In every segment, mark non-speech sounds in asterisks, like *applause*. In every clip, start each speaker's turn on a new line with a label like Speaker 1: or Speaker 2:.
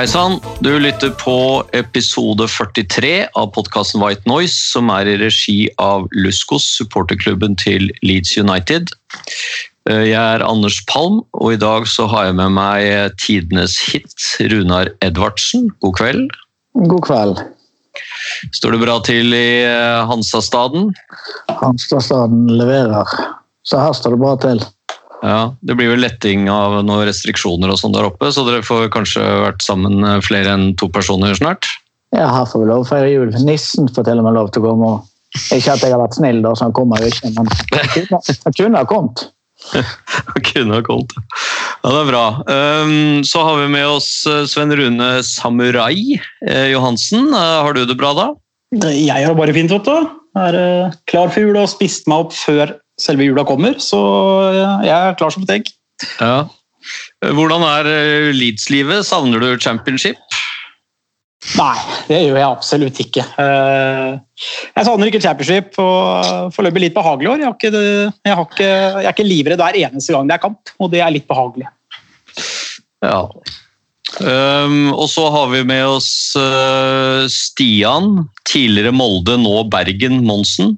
Speaker 1: Hei sann, du lytter på episode 43 av podkasten White Noise, som er i regi av Luskos, supporterklubben til Leeds United. Eh, Jeg er Anders Palm, og i dag så har jeg med meg tidenes hit, Runar Edvardsen. God kveld.
Speaker 2: God kveld.
Speaker 1: Står det bra til i Hansastaden?
Speaker 2: Hansastaden? Leverer. Så her står det bra til.
Speaker 1: Ja, Det blir vel letting av noen restriksjoner og sånn der oppe, så dere får kanskje vært sammen eh, flere enn to personer snart?
Speaker 2: Ja, her får vi lov å feire jul. Nissen får til og med lov til å komme. og Ikke at jeg har vært snill, da, så han kommer jo ikke, men han kunne, ha kommet. *laughs*
Speaker 1: Kunne ha kommet. Ja, det er bra. Um, så har vi med oss eh, Sven Rune Samurai eh, Johansen. Har du det bra da?
Speaker 3: Jeg har det bare fint, Otto. Er klar for jul og spist meg opp før selve jula kommer, så eh, jeg er klar som et egg.
Speaker 1: Ja. Hvordan er eh, Leeds-livet? Savner du championship?
Speaker 3: Nei, det gjør jeg absolutt ikke. Eh, Jeg savner ikke championship og foreløpig litt behagelig år. Jeg, har ikke, jeg, har ikke, jeg er ikke livredd hver eneste gang det er kamp, og det er litt behagelig.
Speaker 1: Ja. Um, og så har vi med oss uh, Stian, tidligere Molde, nå Bergen Monsen.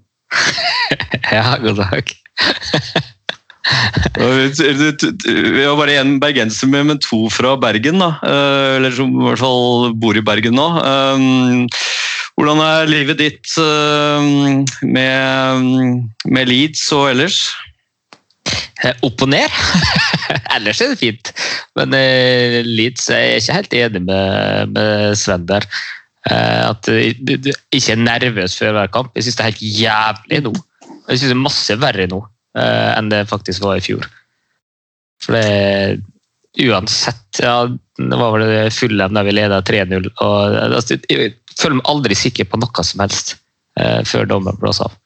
Speaker 4: Ja, god dag.
Speaker 1: Vi har bare én bergenser med, men to fra Bergen, da. Eh, Eller som i hvert fall bor i Bergen nå. Um, Hvordan er livet ditt eh, med, med Leeds og ellers?
Speaker 4: Eh, Opp og ned. *laughs* Ellers er det fint. Men Leeds Leeds jeg er ikke helt enig med, med Sven der. Eh, at eh, du, ikke er nervøs før hver kamp. Jeg syns det er helt jævlig nå. Jeg synes det er masse verre nå eh, enn det faktisk var i fjor. For det Uansett ja, Det var vel det fulle der vi leda 3-0. og altså, Jeg føler meg aldri sikker på noe som helst eh, før dommen blåser av.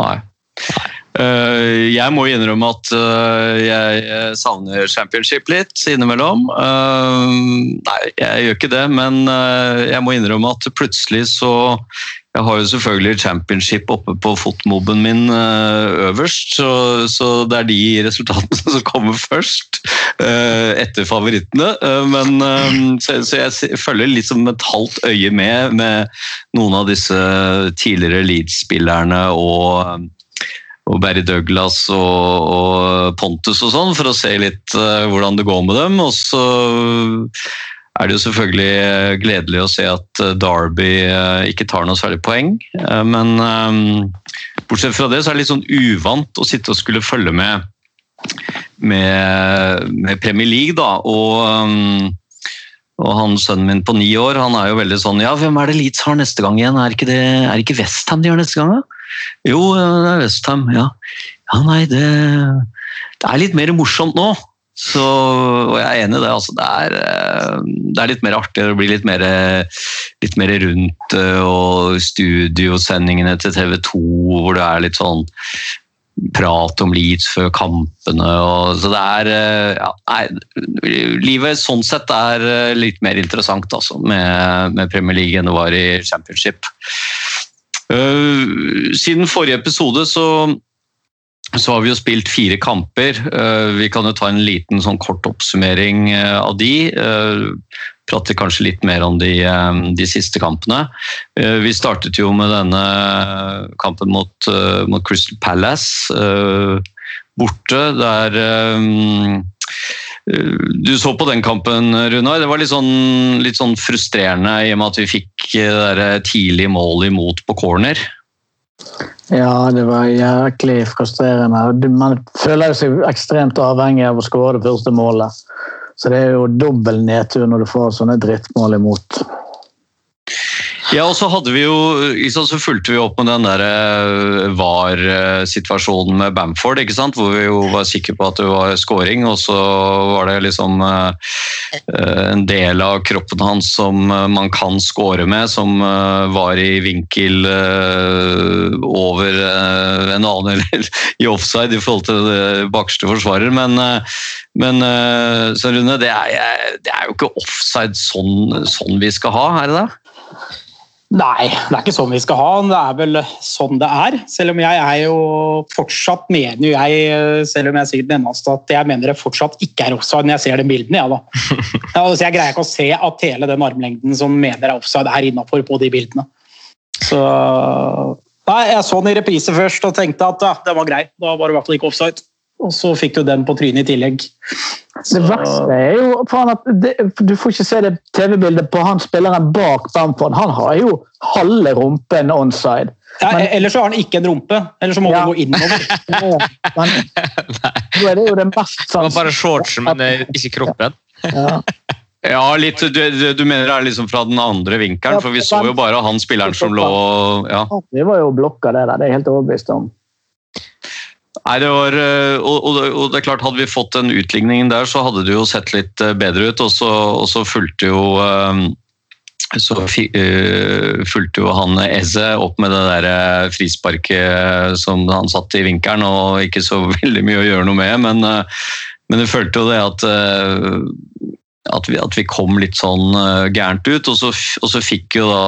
Speaker 1: Nei. Eh, jeg må innrømme at eh, jeg savner championship litt innimellom. Eh, nei, jeg gjør ikke det, men eh, jeg må innrømme at plutselig så Jeg har jo selvfølgelig championship oppe på fotmoben min eh, øverst, så, så det er de resultatene *laughs* som kommer først. eh, etter favorittene. Eh, men, eh, så, så jeg følger liksom et halvt øye med med noen av disse tidligere Leeds-spillerne og og Barry Douglas og, og Pontus og sånn, for å se litt eh, hvordan det går med dem. Og så er det jo selvfølgelig gledelig å se at eh, Derby eh, ikke tar noe særlig poeng. Men bortsett fra det så er det litt sånn uvant å sitte og skulle følge med med, med Premier League, da. Og, og han sønnen min på ni år, han er jo veldig sånn Ja, hvem er det Leeds har neste gang igjen? Er ikke, det, ikke Westham de har neste gang, da? Jo, det er Westham, ja. Ja, nei, det, det er litt mer morsomt nå. Så, og jeg er enig i det. Altså, det, er, eh, det er litt mer artig. Det blir litt mer, litt mer rundt eh, og studiosendingene til TV 2 hvor det er litt sånn prat om Leeds før kampene. Og, så det er eh, ja, nei, Livet sånn sett er litt mer interessant altså, med, med Premier League enn det var i Championship. Eh, siden forrige episode så så har vi jo spilt fire kamper. Eh, Vi kan jo ta en liten sånn kort oppsummering eh, av de. Prater kanskje litt mer om de, de siste kampene. Vi startet jo med denne kampen mot, mot Crystal Palace borte, der du så på den kampen, Runar. Det var litt sånn, litt sånn frustrerende i og med at vi fikk eh, tidlig mål imot på corner.
Speaker 2: Ja, det var jæklig frustrerende. Man føler seg ekstremt avhengig av å skåre det første målet. Så det er jo dobbel nedtur når du får sånne drittmål imot.
Speaker 1: Ja, og så hadde vi jo, så fulgte vi opp med den der eh, VAR-situasjonen med Bamford, ikke sant? hvor vi jo var sikre på at det var scoring, og så var det liksom eh, eh, en del av kroppen hans som man kan score med, som var i vinkel over en annen, *laughs* eller i offside i forhold til bakerste forsvarer, men, men Rune, det er, det er jo ikke offside sånn, sånn vi skal ha, er det det?
Speaker 3: Nei, det er ikke sånn vi skal ha. Det er vel sånn det er. Selv om jeg er jo fortsatt mener jo jeg, selv om jeg sier den eneste, at jeg mener det fortsatt ikke er offside når jeg ser den bildene. *laughs* Ja, da. Altså, jeg greier ikke å se at hele den armlengden som mener er offside, er innafor på de bildene. Så Nei, jeg så den i reprise først og tenkte at ja, den var grei. Da var det i hvert fall ikke offside. Og så fikk du den på trynet i tillegg.
Speaker 2: Det verste er jo faen at det, Du får ikke se det TV-bildet på han spilleren bak Bamford. Han har jo halve rumpen onside.
Speaker 3: Ja,
Speaker 2: Men-
Speaker 3: eller så har han ikke en rumpe, eller så må
Speaker 2: Ja.
Speaker 3: du gå innover. *laughs*
Speaker 2: Men *laughs* da er det jo det mest
Speaker 4: Det var bare shortsen, men ikke kroppen.
Speaker 2: Ja. *laughs*
Speaker 1: Ja, litt, du, du du mener det er liksom fra den andre vinkelen, for vi så jo bare han spilleren som lå ja.
Speaker 2: Det var jo blokka, det der. Det er jeg helt overbevist om.
Speaker 1: Nei, det var, eh, og, og, det- er klart, Hadde vi fått den utligningen der, så hadde det jo sett litt eh, bedre ut. Og så, og så fulgte jo eh, så fulgte jo han Eze opp med det der frisparket som han satt i vinkelen, og ikke så *laughs* veldig mye å gjøre noe med. Men, eh, men jeg følte jo det at at vi, at vi kom litt sånn gærent ut, og så, og så fikk jo da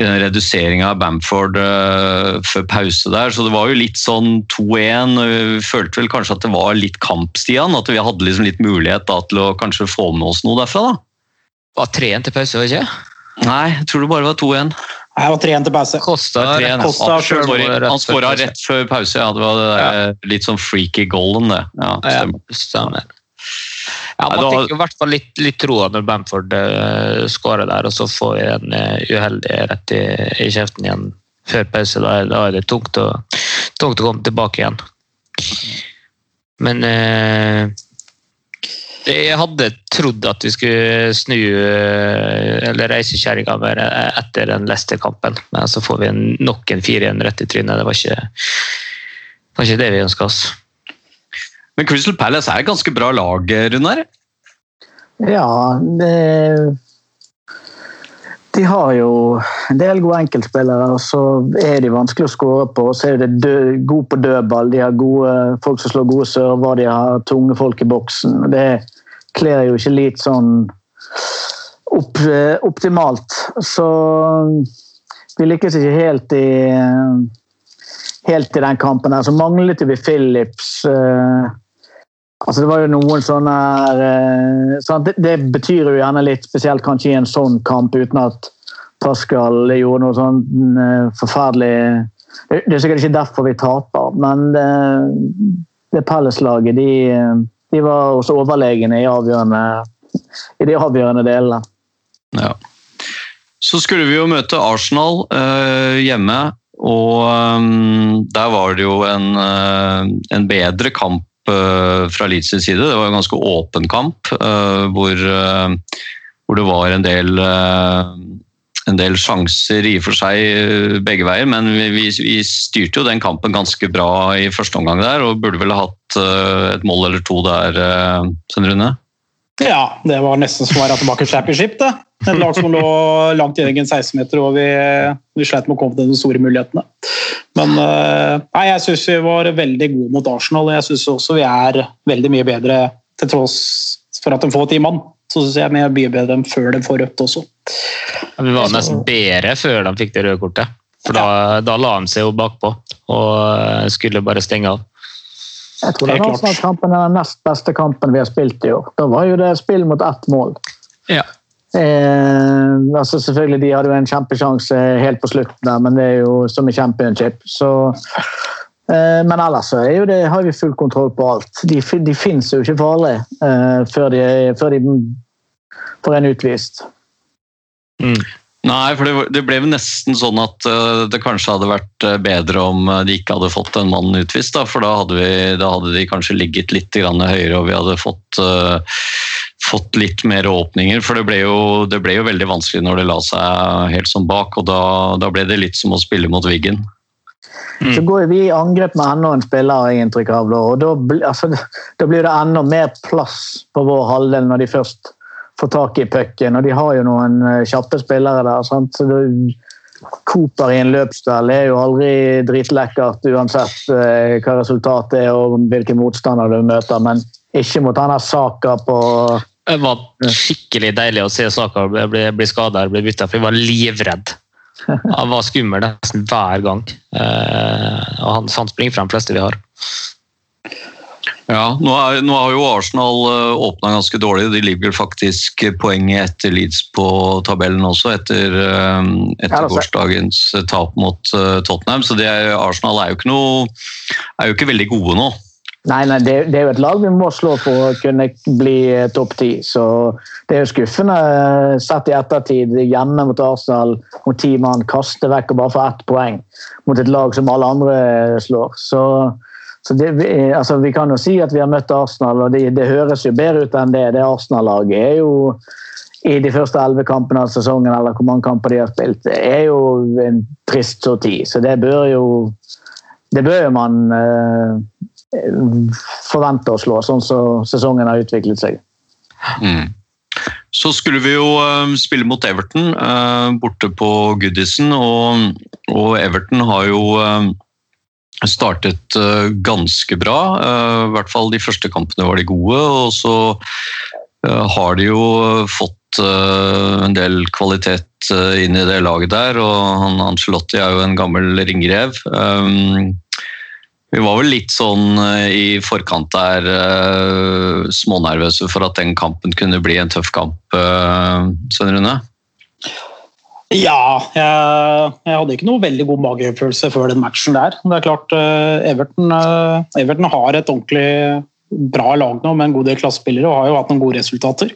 Speaker 1: i den reduseringa av Bamford uh, før pause der, så det var jo litt sånn 2-1. Vi følte vel kanskje at det var litt kamp, Stian, at vi hadde liksom litt mulighet da, til å kanskje få med oss noe derfra. da.
Speaker 4: Det Var 3-1 til pause, var det ikke?
Speaker 1: Nei, jeg tror det bare var 2-1.
Speaker 3: Nei, det var 3-1 til pause.
Speaker 4: Kosta
Speaker 1: Kosta, var 3-1, ja.
Speaker 3: Costa selv
Speaker 1: sorry.
Speaker 4: var rett
Speaker 1: Han
Speaker 4: før
Speaker 1: skåra rett før pause, ja. Det var det der, litt sånn freaky goalen, det. Ja,
Speaker 4: Ja,
Speaker 1: stemmer.
Speaker 4: Ja, man fikk i hvert fall litt, litt troa når Bamford uh, skårer der, og så får vi en uh, uheldig rett i, i kjeften igjen før pause. Da, da er det tungt å, tungt å komme tilbake igjen. Men uh, jeg hadde trodd at vi skulle snu eh, eller reise kjerringa mer eh, etter den Leicester-kampen, men så får vi en, nok en 4-1 rett i trynet. Det var ikke, var ikke det vi ønska oss.
Speaker 1: Men Crystal Palace er et ganske bra lag, Runar.
Speaker 2: Ja, De har jo en del gode enkeltspillere, og så er de vanskelig å skåre på. Så er de gode på dødball, de har gode folk som slår gode server, de har tunge folk i boksen. Det kler jo ikke litt sånn opp, optimalt. Så vi lykkes ikke helt i helt i den kampen. her, Så manglet vi Phillips. eh, Altså Det var jo noen sånne her, eh, sant? det, det betyr jo gjerne litt, spesielt kanskje i en sånn kamp, uten at Pascal gjorde noe sånn eh, forferdelig Det det er sikkert ikke derfor vi taper, men det, det Palace-laget de, eh, de var også overlegne i, i de avgjørende delene.
Speaker 1: Ja. Så skulle vi jo møte Arsenal eh, hjemme, og um, der var det jo en, eh, en bedre kamp eh, fra Leeds side. Det var en ganske åpen kamp, eh, hvor, eh, hvor det var en del eh, en del sjanser i og for seg eh, begge veier, men vi, vi, styrte jo den kampen ganske bra i første omgang der, og burde vel ha hatt eh, et mål eller to der, Svein Rune?
Speaker 3: Ja, det var nesten som å være tilbake i championship. det. Et lag som lå langt i egen 16-meter, og vi, vi sleit med å komme til de store mulighetene. Men eh, nei, jeg syns vi var veldig gode mot Arsenal, og jeg syns også vi er veldig mye bedre til tross for at de får ti mann. Så syns jeg vi er mye bedre enn før de får rødt også.
Speaker 4: Ja, Vi var nesten bedre før de fikk det røde kortet. For da, da la de seg jo bakpå og eh, skulle bare stenge av.
Speaker 2: Jeg tror
Speaker 3: det.
Speaker 2: Arsenal-kampen er den nest beste kampen vi har spilt i år. Da var jo det spill mot ett mål.
Speaker 4: Ja.
Speaker 2: Eh, altså selvfølgelig, De hadde jo en kjempesjanse helt på slutten, der, men det er jo som i championship. Så, eh, men ellers er jo det, har vi full kontroll på alt. De, de fins jo ikke farlig eh, før, de, før de får en utvist.
Speaker 1: Nei, for det, det ble nesten sånn at eh, det kanskje hadde vært eh, bedre om eh, de ikke hadde fått en mann utvist. Da, for da hadde, vi, da hadde de kanskje ligget litt høyere og vi hadde fått, eh, fått litt mer åpninger. For det ble, jo, det ble jo veldig vanskelig når det la seg helt sånn bak, og da, da ble det litt som å spille mot Wiggen.
Speaker 2: Så går vi i angrep med enda en spiller, har jeg inntrykk av. Da, og da, altså, da blir det enda mer plass på vår halvdel når de først får tak i pucken. Og de har jo noen eh, kjappe spillere der. Sant? Så det, Cooper i en løpsdel er jo aldri dritlekkert uansett eh, hva resultatet er og hvilke motstander du møter, men ikke mot han her Saka på
Speaker 4: Det var skikkelig deilig å se Saka bli, bli, skada eller bli bytta, for jeg var livredd. Han var skummel nesten hver gang. Eh, og han, han springer de fleste vi har.
Speaker 1: Ja, nå, er, nå har jo Arsenal uh, åpna ganske dårlig. De ligger faktisk poenget etter Leeds på tabellen også, etter, eh, etter gårsdagens eh, tap mot eh, Tottenham. Så det er, Arsenal er jo ikke noe er jo ikke veldig gode nå.
Speaker 2: Nei, nei, det, det er jo et lag vi må slå for å kunne bli eh, topp ti. Så det er jo skuffende eh, sett i ettertid. Hjemme mot Arsenal, mot ti mann, kaste vekk og bare få ett poeng mot et lag som alle andre slår. Så, så det, vi, altså, vi kan jo si at vi har møtt Arsenal, og det, det høres jo bedre ut enn det. Det Arsenal-laget er jo i de første elleve kampene av sesongen, eller hvor mange kamper de har spilt, det er jo en trist sorti. Så det bør jo det bør jo man eh, forvente å slå, sånn som sesongen har utviklet seg.
Speaker 1: Mm. Så skulle vi jo eh, spille mot Everton eh, borte på Goodison, og, og Everton har jo eh, startet ganske bra. I hvert fall de første kampene var de gode, og så har de jo fått en del kvalitet inn i det laget der, og han Ancelotti er jo en gammel ringrev. Vi var vel litt sånn eh, i forkant der eh, smånervøse for at den kampen kunne bli en tøff kamp, uh, Svein Rune.
Speaker 3: Ja, jeg, jeg hadde ikke noe veldig god magefølelse før den matchen der. Det er klart, eh, Everton, eh, Everton har et ordentlig bra lag nå med en god del klassespillere og har jo hatt noen gode resultater.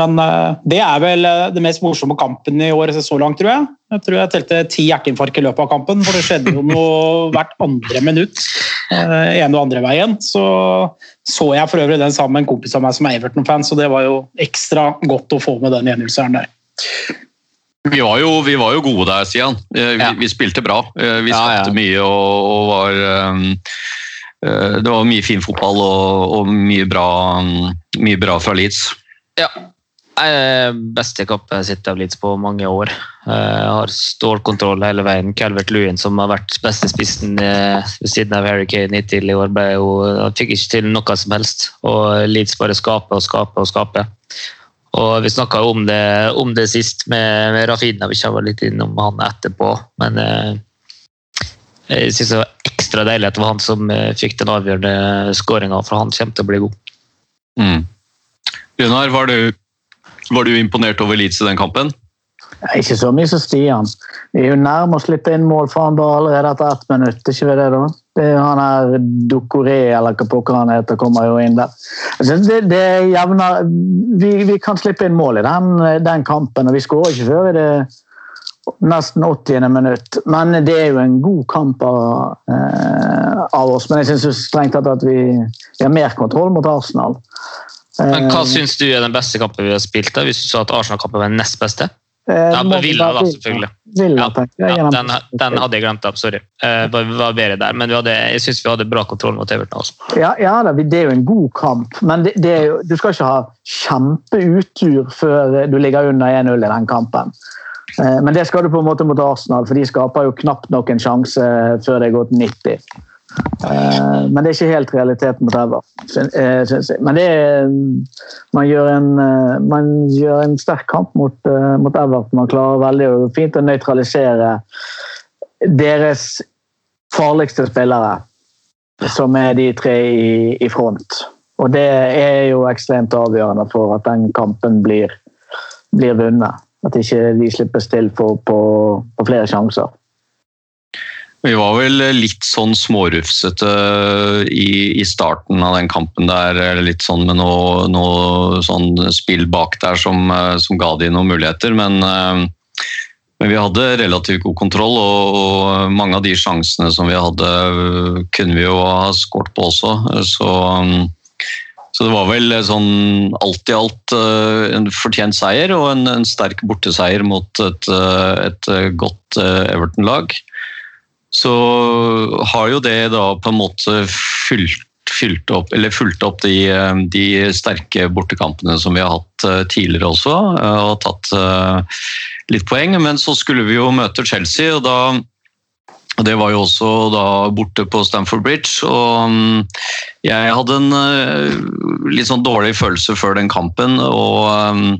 Speaker 3: Men eh, det er vel eh, det mest morsomme kampen i år så langt, tror jeg. Jeg tror jeg telte ti hjerteinfarkt i løpet av kampen, for det skjedde jo noe *laughs* hvert andre minutt. eh, ene og andre veien. Så så jeg for øvrig den sammen med en kompis av meg som er Everton-fan, så det var jo ekstra godt å få med den 1-0-seieren der.
Speaker 1: Vi var, jo, vi var jo gode der, Stian. Eh, Vi,
Speaker 4: Ja.
Speaker 1: vi spilte bra. Vi Vi
Speaker 4: Ja, ja.
Speaker 1: mye og, og var um, eh, Det var mye fin fotball og, og mye, bra, um, mye bra fra Leeds.
Speaker 4: Ja. Jeg beste kappet jeg har sett av Leeds på mange år. Eh, Jeg har stålkontroll hele veien. Calvert Lewin, som har vært beste spissen eh, ved siden av Harry Kane hittil i år, ble jo, han fikk ikke til noe som helst. Og Leeds bare skaper og skaper og skaper. Og Vi snakka om om det sist med, med Rafina, vi var litt innom han etterpå. Men eh, jeg synes det var ekstra deilig at det var han som eh, fikk den avgjørende skåringa, for han kommer til å bli god.
Speaker 1: Mm. Gunnar, var du, var du imponert over Leeds i den kampen?
Speaker 2: Ikke så mye som Stian. Vi er jo nærme å slippe inn mål for han bare allerede etter ett minutt. ikke ved det da? Det er jo han her Dokore, eller hva pokker han heter, kommer jo inn der. Altså, det, det er jevner, vi, vi kan slippe inn mål i den, den kampen, og vi skårer ikke før i det nesten 80. minutt. Men det er jo en god kamp av, eh, av oss. Men jeg syns strengt tatt at vi, vi har mer kontroll mot Arsenal.
Speaker 4: Men hva
Speaker 2: Eh,
Speaker 4: syns du er den beste kampen vi har spilt? da, Hvis du sa at Arsenal-kampen var den nest beste?
Speaker 2: eh,
Speaker 4: Ja, Villa, da, selvfølgelig.
Speaker 2: Villa,
Speaker 4: Ja. Ja, den, den hadde jeg glemt av, sorry. Eh, var, var bedre der, men vi hadde, jeg syns vi hadde bra kontroll mot Everton også.
Speaker 2: Ja, ja da, det er jo en god kamp, men det, det jo, du skal ikke ha kjempeutur før du ligger under 1-0 i den kampen. Men det skal du på en måte mot Arsenal, for de skaper jo knapt nok en sjanse før det er gått 90. Eh, Men det er ikke helt realiteten mot Everton, eh. Men det er, man, gjør en, eh, man gjør en sterk kamp mot, eh, mot Everton. Man klarer veldig fint å nøytralisere deres farligste spillere som er de tre i, i front. Og det er jo ekstremt avgjørende for at den kampen blir, blir vunnet. At ikke de slippes til på, på, på flere sjanser.
Speaker 1: Vi var vel litt sånn smårufsete i, i starten av den kampen der. Litt sånn med noe, noe sånn spill bak der som, eh, som ga de noen muligheter. Men, eh, men vi hadde relativt god kontroll, og, og mange av de sjansene som vi hadde, eh, kunne vi jo ha skåret på også. Så, Så det var vel eh, sånn alt i alt eh, en fortjent seier og en, en sterk borteseier mot et, eh, et eh, godt eh, Everton-lag. Så har jo det da på en måte fulgt, fulgt opp, eller fulgt opp de, de sterke bortekampene som vi har hatt eh, tidligere også, eh, og tatt eh, litt poeng. Men så skulle vi jo møte Chelsea, og da Det var jo også da borte på Stamford Bridge. og mm, Jeg hadde en litt sånn dårlig følelse før den kampen. og, mm,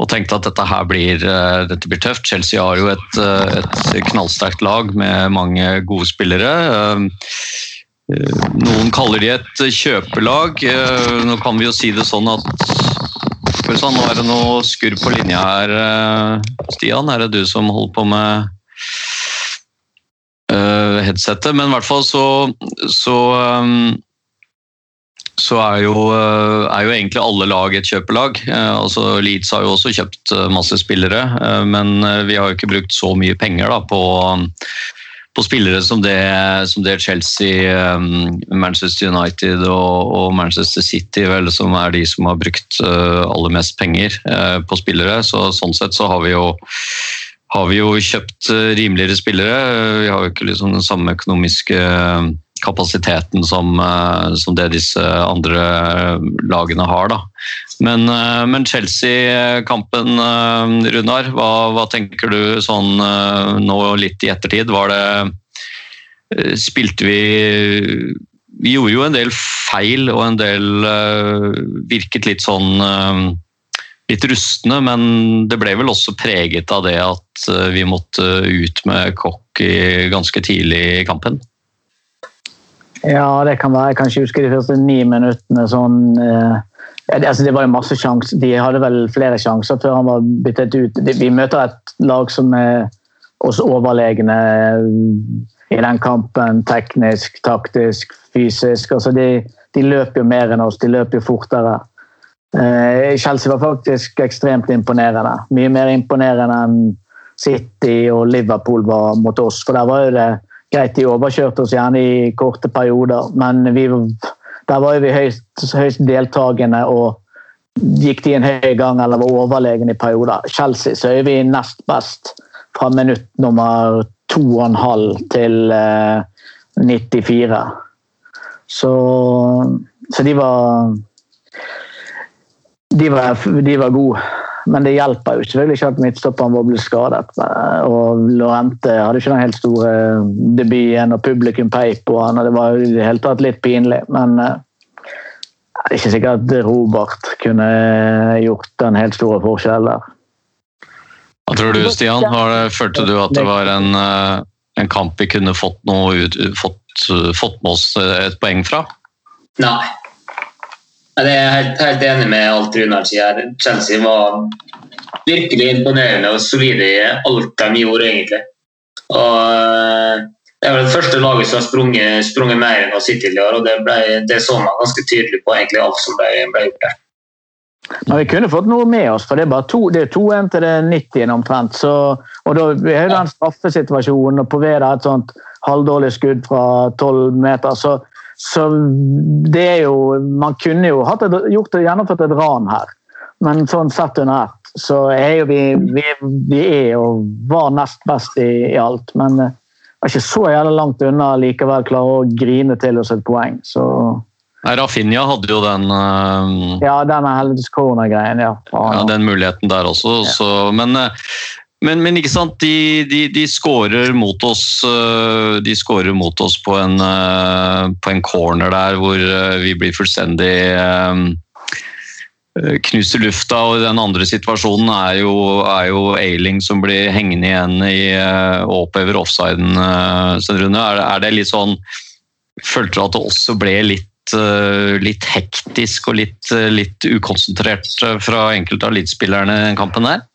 Speaker 1: og tenkte at dette her blir, eh, dette blir tøft. Chelsea har jo et, eh, et knallsterkt lag med mange gode spillere. Eh, Noen kaller de et kjøpelag. Nå kan vi jo si det sånn at Nå er det noe skurr på linja her, Stian. Er det du som holder på med headsetet? Men i hvert fall så, så så er jo, eh, er jo egentlig alle lag et kjøpelag. Eh, Altså Leeds har jo også kjøpt eh, masse spillere, men vi har jo ikke brukt så mye penger da, på, på spillere som det, som det Chelsea, Manchester United og, og Manchester City vel, som er de som har brukt aller mest penger på spillere. Så, sånn sett så har vi jo har vi jo kjøpt rimeligere spillere. Vi har jo ikke liksom den samme økonomiske kapasiteten som, eh, som det disse andre lagene har. Da. Men, eh, men Chelsea-kampen, eh, Runar, hva, hva tenker du sånn nå litt i ettertid? Var det Spilte vi Vi gjorde jo en del feil og en del virket litt sånn litt rustne, men det ble vel også preget av det at vi måtte ut med kokk ganske tidlig i kampen.
Speaker 2: Ja, det kan være. Jeg kan ikke huske de første ni minuttene sånn eh, altså, Det var jo masse sjanser. De hadde vel flere sjanser før han var byttet ut. Vi møter et lag som er oss overlegne i den kampen. Teknisk, taktisk, fysisk. Altså, de, de løper jo mer enn oss. De løper jo fortere. Eh, Chelsea var faktisk ekstremt imponerende. Mye mer imponerende enn City og Liverpool var mot oss. For der var jo det greit, de overkjørte oss gjerne i korte perioder, men vi, der var vi høyst, høyst deltakende og gikk de en høy gang eller var overlegne i perioder. Chelsea så er vi nest best fra minutt nummer to og en halv til eh, 94. Så, så de var de var, de var gode. Men det hjelper jo selvfølgelig ikke at midtstopperen vår ble skadet. Og Lorente hadde ikke den helt store debuten, og publikum peip på han, og det var i det hele tatt litt pinlig. Men eh, det er ikke sikkert at Robert kunne gjort den helt store forskjellen der.
Speaker 1: Hva tror du, Stian? Har det, følte du at det var en, eh, en kamp vi kunne fått, noe ut, fått, fått med oss et poeng fra?
Speaker 5: Nei. Det er helt, helt enig med alt Runar sier. Chelsea var virkelig imponerende og solide i alt de gjorde, egentlig. Og eh, Det er vel det første laget som har sprunget, sprunget mer enn oss hittil i år, og det, ble, det så man ganske tydelig på egentlig alt som ble, ble gjort der.
Speaker 2: Men vi kunne fått noe med oss, for det er bare to, det er 2-1 til det 90 omtrent. Så, og da har jo den straffesituasjonen, og på ved et sånt halvdårlig skudd fra 12 meter. Så, så det er jo Man kunne jo hatt et, gjort det, gjennomført et ran her, men sånn sett under ett så er jo vi, vi, vi er og var nest best i, i alt. Men eh, er ikke så jævlig langt unna likevel klare å grine til oss et poeng. Så
Speaker 1: Nei, Rafinha hadde jo den, uh,
Speaker 2: ja, den helvetes corner-greien, ja.
Speaker 1: ja, den muligheten der også. Så, men, eh, men, men ikke sant, de, de, de skårer mot oss eh, De skårer mot oss på en, eh, på en corner der hvor eh, vi blir fullstendig knust i lufta, og den andre situasjonen er jo, er jo Ailing som blir hengende igjen i, og opphever offsiden. Rune. Er, er det litt sånn Følte du at det også ble litt, litt hektisk og litt, litt ukonsentrert fra enkelte av elitespillerne i den kampen der?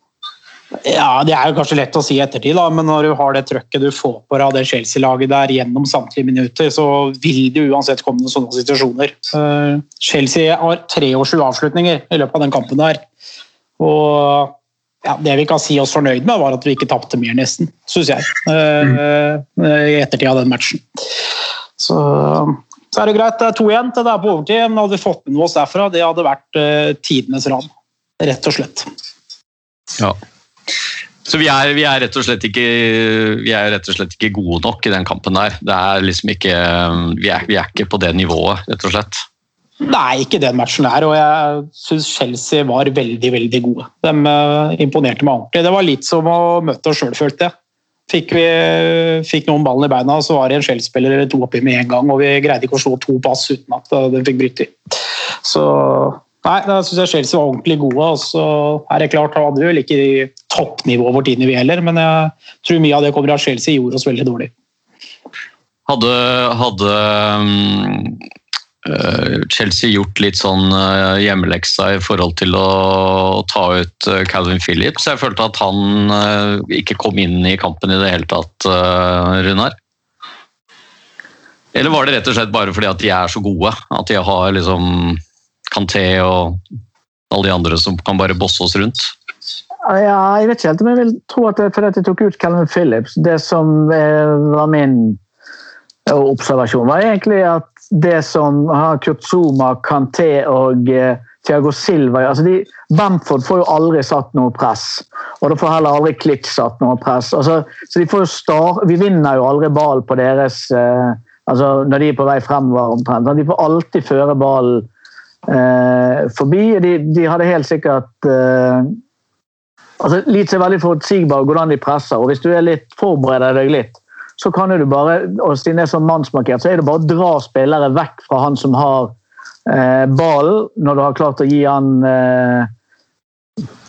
Speaker 3: Ja, Det er jo kanskje lett å si i ettertid, da, men når du har det trøkket du får på deg av det Chelsea-laget der gjennom samtlige minutter, så vil det uansett komme noen sånne situasjoner. Uh, Chelsea har 23 avslutninger i løpet av den kampen der. Og ja, det vi kan si oss fornøyd med, var at vi ikke tapte mer, nesten, syns jeg. eh, I ettertid av den matchen. Så, Så er det greit, det er to igjen til det er på overtid, men hadde vi fått med oss derfra, det hadde vært uh, tidenes ran. Rett og slett.
Speaker 1: Ja. Så vi er, vi er, ikke, vi er rett og slett ikke gode nok i den kampen der. Det er liksom ikke, vi er, vi er ikke på det nivået, rett og slett.
Speaker 3: Nei, ikke den matchen der, og jeg syns Chelsea var veldig veldig gode. De uh, imponerte meg ordentlig. Det var litt som å møte oss sjøl, følte jeg. Fikk, vi, fikk noen ballen i beina, så var det en Chelsea-spiller eller to oppi med en gang, og vi greide ikke å slå to pass uten at den fikk bryte i. Så nei, da syns jeg Chelsea var ordentlig gode. og så er det klart, hadde vi vel ikke toppnivå over tiden vi heller, men jeg tror mye av det kommer av Chelsea gjorde oss veldig dårlig.
Speaker 1: Hadde, hadde um, Chelsea gjort litt sånn uh, hjemmeleksa i forhold til å ta ut uh, Calvin Phillips? Jeg følte at han ikke kom inn i kampen i det hele tatt, Runar? Eller var det rett og slett bare fordi at de er så gode? At de har liksom Kanté og alle de andre som kan bare bosse oss rundt?
Speaker 2: Ja, jeg vet ikke helt om jeg vil tro at det er fordi de tok ut Calvin Phillips. Det som var min observasjon, var egentlig at det som har Kurt Zuma, Kanté og eh, Thiago Silva altså de, Bamford får jo aldri satt noe press. Og da får heller aldri Klitsch satt noe press. Altså, så de får jo star, Vi vinner jo aldri ball på deres eh, altså Når de er på vei fremover omtrent. De får alltid føre ballen eh, forbi. De, de, hadde helt sikkert eh, altså Leeds er veldig forutsigbare hvordan de presser. og Hvis du er litt forbereder deg litt, så kan du bare og siden det er sånn mannsmarkert, så er det bare å dra spillere vekk fra han som har eh, ballen, når du har klart å gi han eh,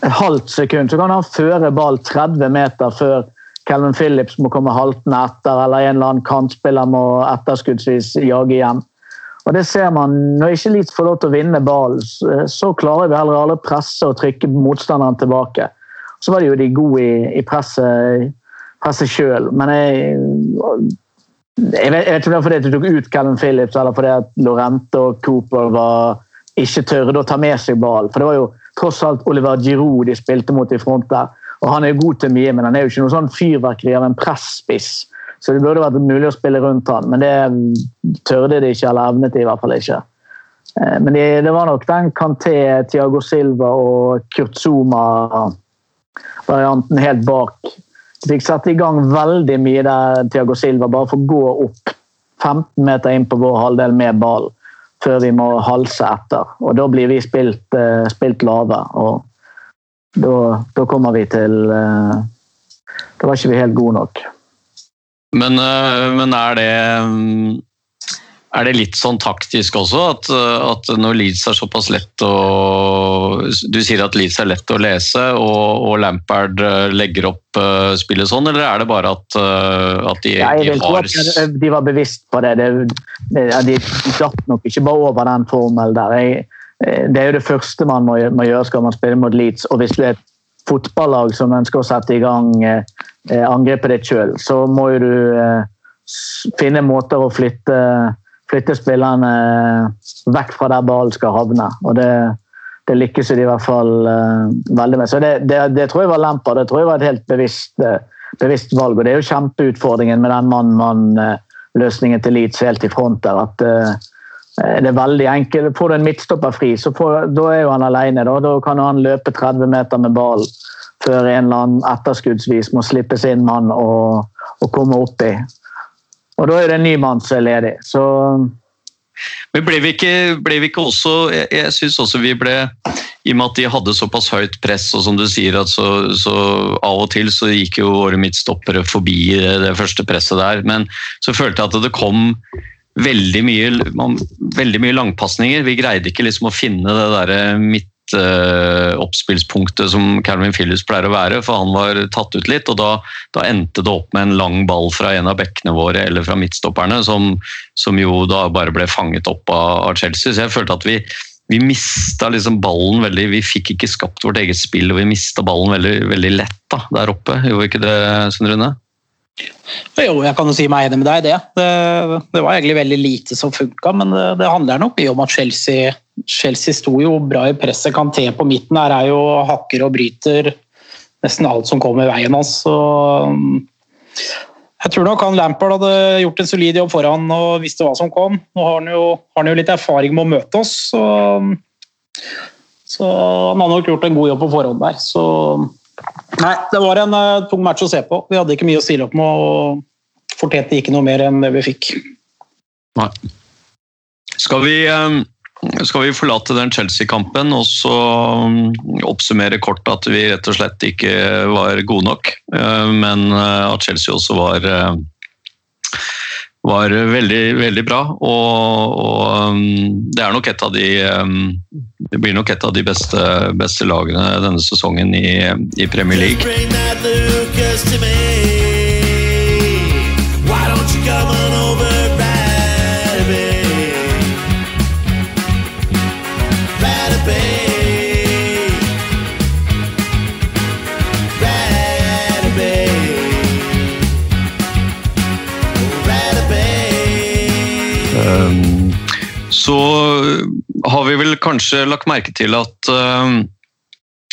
Speaker 2: et halvt sekund. Så kan han føre ball 30 meter før Calvin Phillips må komme haltende etter, eller en eller annen kantspiller må etterskuddsvis jage hjem. Og det ser man, Når ikke Leeds får lov til å vinne ballen, så klarer vi heller alle å presse og trykke motstanderen tilbake. Så var de jo de gode i, i presset presse sjøl. Men jeg, jeg, vet, ikke om det var fordi du tok ut Calvin Phillips eller fordi at Lorente og Cooper var, ikke tørde å ta med seg ballen. For det var jo tross alt Oliver Giroud de spilte mot i front der. Og Han er jo god til mye, men han er jo ikke noe sånn fyrverkeri av en presspiss. Så det burde vært mulig å spille rundt han, men det tørde de ikke, eller evnet de i hvert fall ikke. Eh, men det, det var nok den Kanté, Tiago Silva og Kurt Zuma-varianten helt bak fikk satt i gang veldig mye der Tiago Silva bare får gå opp 15 meter inn på vår halvdel med ball før vi må halse etter. Og da blir vi spilt, uh, spilt lave. Og da, da, kommer vi til uh, Da var ikke vi helt gode nok.
Speaker 1: Men, uh, men er det er det litt sånn taktisk også, at, at, når Leeds er såpass lett å Du sier at Leeds er lett å lese, og, og Lampard eh, legger opp uh, spillet sånn, eller er det bare at, at de,
Speaker 2: ja, de har at De var bevisst på det. det, det de datt nok ikke bare over den formelen der. Jeg, det er jo det første man må, må, gjøre skal man spille mot Leeds. og hvis du er et fotballag som ønsker å sette i gang eh, angrepet ditt sjøl, så må jo du eh, finne måter å flytte flytte spillerne vekk fra der ballen skal havne. og det, det lykkes de i hvert fall veldig med. Så det, det, det, tror jeg var lemper. Det tror jeg var et helt bevisst, bevisst valg. og Det er jo kjempeutfordringen med den mann-mann-løsningen til Leeds helt i front der. at det er veldig enkelt. Får du en midtstopper fri, så får, da er jo han alene. Da. da kan han løpe 30 meter med ball før en eller annen etterskuddsvis må slippe sin mann og, og komme opp i. Og da er det en ny mann som er ledig. Så
Speaker 1: men ble vi ikke, ble vi ikke også Jeg, jeg syns også vi ble I og med at de hadde såpass høyt press, og som du sier, at så, så av og til så gikk jo våre midtstoppere forbi det første presset der. Men så følte jeg at det kom veldig mye, veldig mye langpasninger. Vi greide ikke liksom å finne det der midt uh, oppspillspunktet som Calvin Phillips pleier å være, for han var tatt ut litt. og Da, da endte det opp med en lang ball fra en av bekkene våre eller fra midtstopperne, som, som jo da bare ble fanget opp av, av Chelsea. Så jeg følte at vi, vi mista liksom ballen veldig. Vi fikk ikke skapt vårt eget spill, og vi mista ballen veldig, veldig lett da, der oppe. Gjorde ikke det, Svein Rune?
Speaker 3: Jo, jeg kan jo si meg enig med deg i det. det. det. var egentlig veldig lite som funka, men det, det, handler nok mye om at Chelsea, Chelsea sto jo bra i presset. Kanté på midten her er jo hakker og bryter nesten alt som kommer i veien hans. Altså. Jeg tror nok han Lampard hadde gjort en solid jobb foran og visste hva som kom. Nå har han jo, har han jo litt erfaring med å møte oss, så, så han har nok gjort en god jobb på forhånd der. Så nei, det var en uh, tung match å se på. Vi hadde ikke mye å stille opp med og fortjente ikke noe mer enn det vi fikk.
Speaker 1: Nei. Skal vi, um, skal vi forlate den Chelsea-kampen og så um, oppsummere kort at vi rett og slett ikke var gode nok, uh, men uh, at Chelsea også var var veldig, veldig bra, og, og mm, det de mm, Det blir nok et av de beste, beste lagene denne sesongen i, i Premier League. Så har vi vel kanskje lagt merke til at um,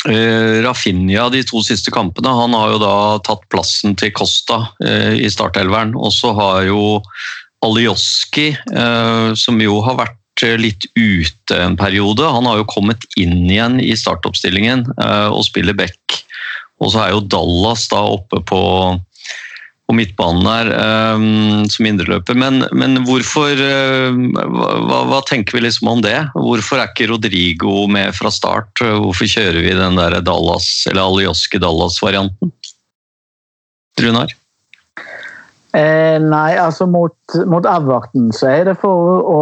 Speaker 1: eh, Rafinha de to siste kampene han har jo da tatt plassen til Costa eh, i startelveren. Og så har jo Alioski, eh, som jo har vært litt ute en periode, han har jo kommet inn igjen i startoppstillingen og spiller back. Og så er jo Dallas da oppe på på midtbanen her um, som indreløper. Men, men hvorfor uh, hva, hva tenker vi liksom om det? Hvorfor er ikke Rodrigo med fra start? Hvorfor kjører vi den der Dallas, eller Alioski Dallas-varianten? Runar?
Speaker 2: Eh, nei, altså mot, mot Everton så er det for å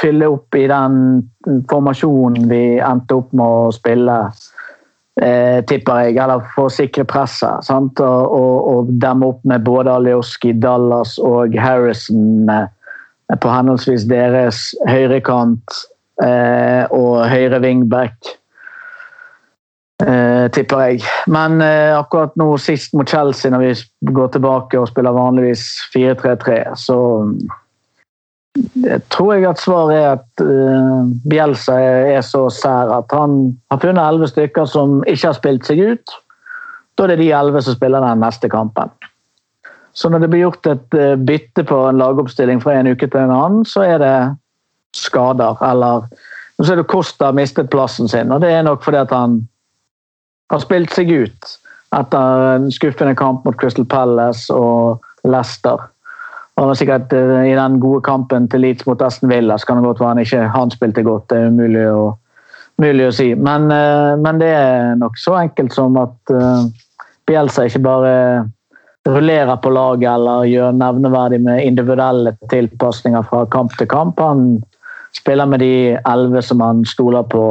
Speaker 2: fylle opp i den formasjonen vi endte opp med å spille, eh, tipper jeg. Eller for å sikre presset. Og, og, og demme opp med både Alioski, Dallas og Harrison eh, på henholdsvis deres høyrekant eh, og høyre wingback. Eh, tipper jeg. Men eh, akkurat nå sist mot Chelsea, når vi går tilbake og spiller vanligvis 4-3-3, så jeg tror jeg at svaret er at Bielsa er, er så sær at han har funnet elleve stykker som ikke har spilt seg ut. Da er det de elleve som spiller den neste kampen. Så når det blir gjort et eh, bytte på en lagoppstilling fra en uke til en annen, så er det skader. Eller så er det Costa mistet plassen sin, og det er nok fordi at han har spilt seg ut etter en skuffende kamp mot Crystal Palace og Leicester. Og sikkert eh, I den gode kampen til Leeds mot Aston Villa så kan det godt være han ikke han spilte godt. Det er umulig å, umulig å si. Men, eh, men, det er nok så enkelt som at uh, Bielsa ikke bare rullerer på laget eller gjør nevneverdig med individuelle tilpasninger fra kamp til kamp. Han spiller med de elleve som han stoler på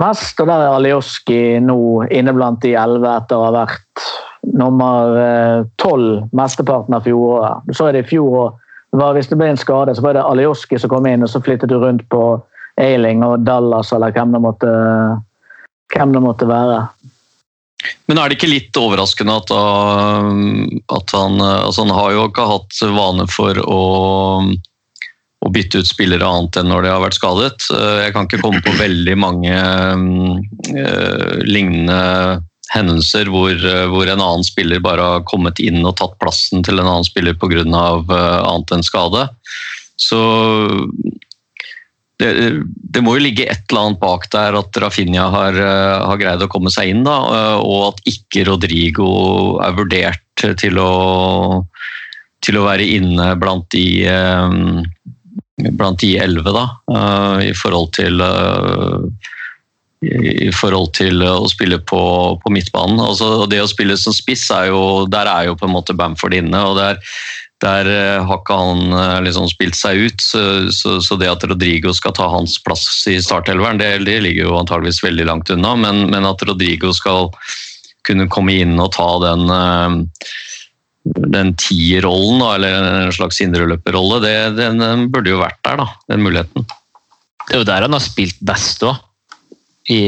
Speaker 2: mest. Og der er Alioski nå inne blant de elleve etter å ha vært nummer tolv mesteparten av fjoråret. Så er det i fjor og Hvis det ble en skade, så var det Alioski som kom inn, og så flyttet du rundt på Ailing og Dallas eller hvem det måtte, hvem det måtte være.
Speaker 1: Men er det ikke litt overraskende at, uh, at han altså Han har jo ikke hatt vane for å, å bytte ut spillere annet enn når de har vært skadet. Jeg kan ikke komme på veldig mange uh, lignende hendelser hvor, uh, hvor en annen spiller bare har kommet inn og tatt plassen til en annen spiller pga. Uh, annet enn skade. Så det, det, må jo ligge et eller annet bak der at Rafinha har, uh, har greid å komme seg inn, da, og at ikke Rodrigo er vurdert til å, til å være inne blant de blant de elleve, da, i forhold til i forhold til å spille på, på midtbanen. Altså, det å spille som spiss, er jo, der er jo på en måte Bamford inne. og der, der har ikke han liksom spilt seg ut, så, så, så, det at Rodrigo skal ta hans plass i startelveren, det, det ligger jo antageligvis veldig langt unna. Men, men, at Rodrigo skal kunne komme inn og ta den den tierrollen, eller en slags indreløperrolle, den burde jo vært der, da, den muligheten.
Speaker 4: Det er jo der han har spilt best òg i,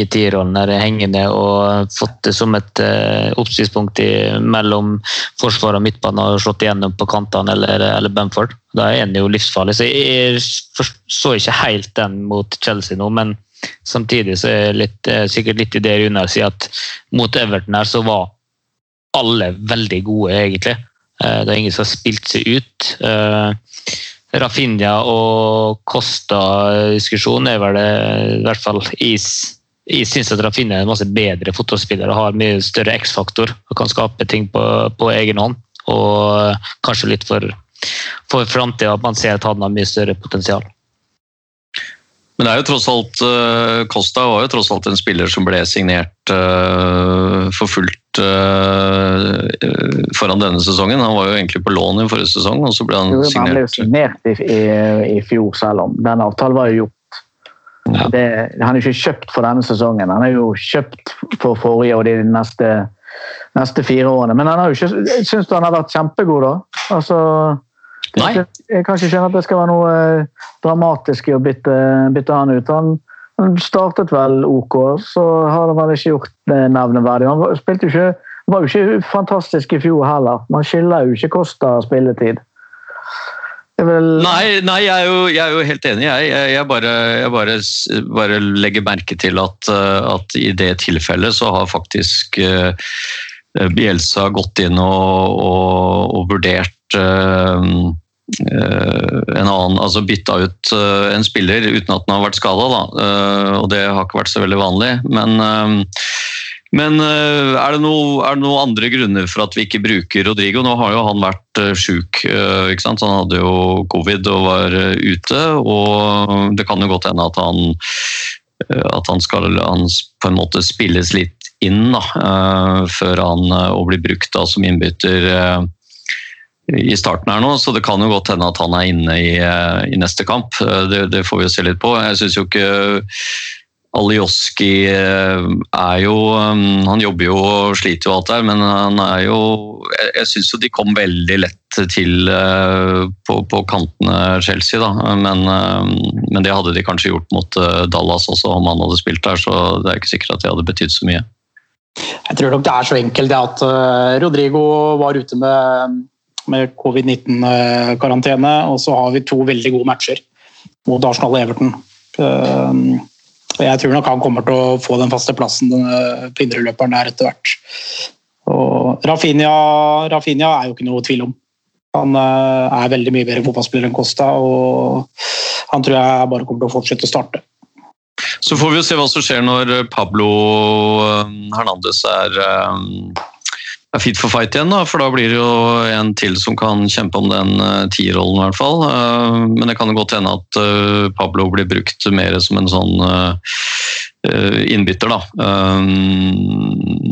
Speaker 4: i tierrollen, der hengende og fått det som et uh, oppsiktspunkt mellom forsvar og midtbane og slått igjennom på kantene eller, eller Bamford. Da er han jo livsfarlig. Så jeg så ikke helt den mot Chelsea nå, men samtidig så er det litt, sikkert litt i det Runar sier, at mot Everton her så var alle veldig gode, egentlig. Eh, Det er ingen som har spilt seg ut. Rafinha og Costa-diskusjonen er vel det, i hvert fall i s- jeg syns at Rafinha er en masse bedre fotballspiller og har mye større X-faktor og kan skape ting på, på egen hånd. Og kanskje litt for, for framtida at man ser at han har mye større potensial.
Speaker 1: Men det er jo tross alt eh, Costa var jo tross alt en spiller som ble signert eh, for fullt eh, foran denne sesongen. Han var jo egentlig på lån i forrige sesong, og så ble han
Speaker 2: Jo, men Han ble jo
Speaker 1: signert.
Speaker 2: signert i, i, i fjor, selv om den avtalen var jo gjort.
Speaker 1: Ja.
Speaker 2: Det, han er ikke kjøpt for denne sesongen, han er jo kjøpt for forrige og de neste, neste fire årene. Men han har jo ikke, syns du han har vært kjempegod, da? Altså,
Speaker 1: Nei.
Speaker 2: Jeg kan ikke skjønne at det skal være noe eh, dramatisk i å bytte, bytte han ut. Han, han startet vel OK, så har han vel ikke gjort det nevneverdig. Han spilte jo ikke, var jo ikke fantastisk i fjor heller. Man skylder jo ikke Kosta spilletid. Vel,
Speaker 1: Nei, nei jeg, er jo, jeg er jo helt enig. Jeg, jeg, jeg, bare, bare, bare legger merke til at, eh, at i det tilfellet så har faktisk uh, Bielsa gått inn og, og, og vurdert eh, en annen, altså bytta ut eh, en spiller uten at den har vært skada. og det har ikke vært så veldig vanlig. Men, eh, men eh, er, det noe, det noen andre grunner for at vi ikke bruker Rodrigo? Nå har jo han vært sjuk. eh? Han hadde jo covid og var eh, ute. Og det kan jo godt hende at han, eh, at han skal han på en måte spilles litt inn da, eh, før han blir brukt da, som innbytter eh, i starten her nå, så det kan jo godt hende at han er inne i, eh, i neste kamp. Eh, Det, det får vi jo se litt på. Jeg syns jo ikke Alioski eh, er jo Han jobber jo og sliter jo alt der, men han er jo Jeg, jeg syns jo de kom veldig lett til på, på kantene Chelsea, da. Men, men det hadde de kanskje gjort mot Dallas også, om han hadde spilt der, så det er ikke sikkert at det hadde betydd så mye.
Speaker 3: Jeg tror nok det er så enkelt det at Rodrigo var ute med, med covid-19-karantene, og så har vi to veldig gode matcher mot Arsenal og Everton. Eh, og Jeg tror nok han kommer til å få den faste plassen denne på indreløperen der etter hvert. Og Rafinha, er jo ikke noe tvil om. Han eh, er veldig mye bedre fotballspiller enn Costa, og han tror jeg bare kommer til å fortsette å starte.
Speaker 1: Så får vi jo se hva som skjer når Pablo eh, Hernandez er, eh, er fit for fight igjen. Da, for da blir det jo en til som kan kjempe om den eh, tierrollen, i hvert fall. Eh, Men det kan jo godt hende at eh, Pablo blir brukt mer som en sånn innbytter, da.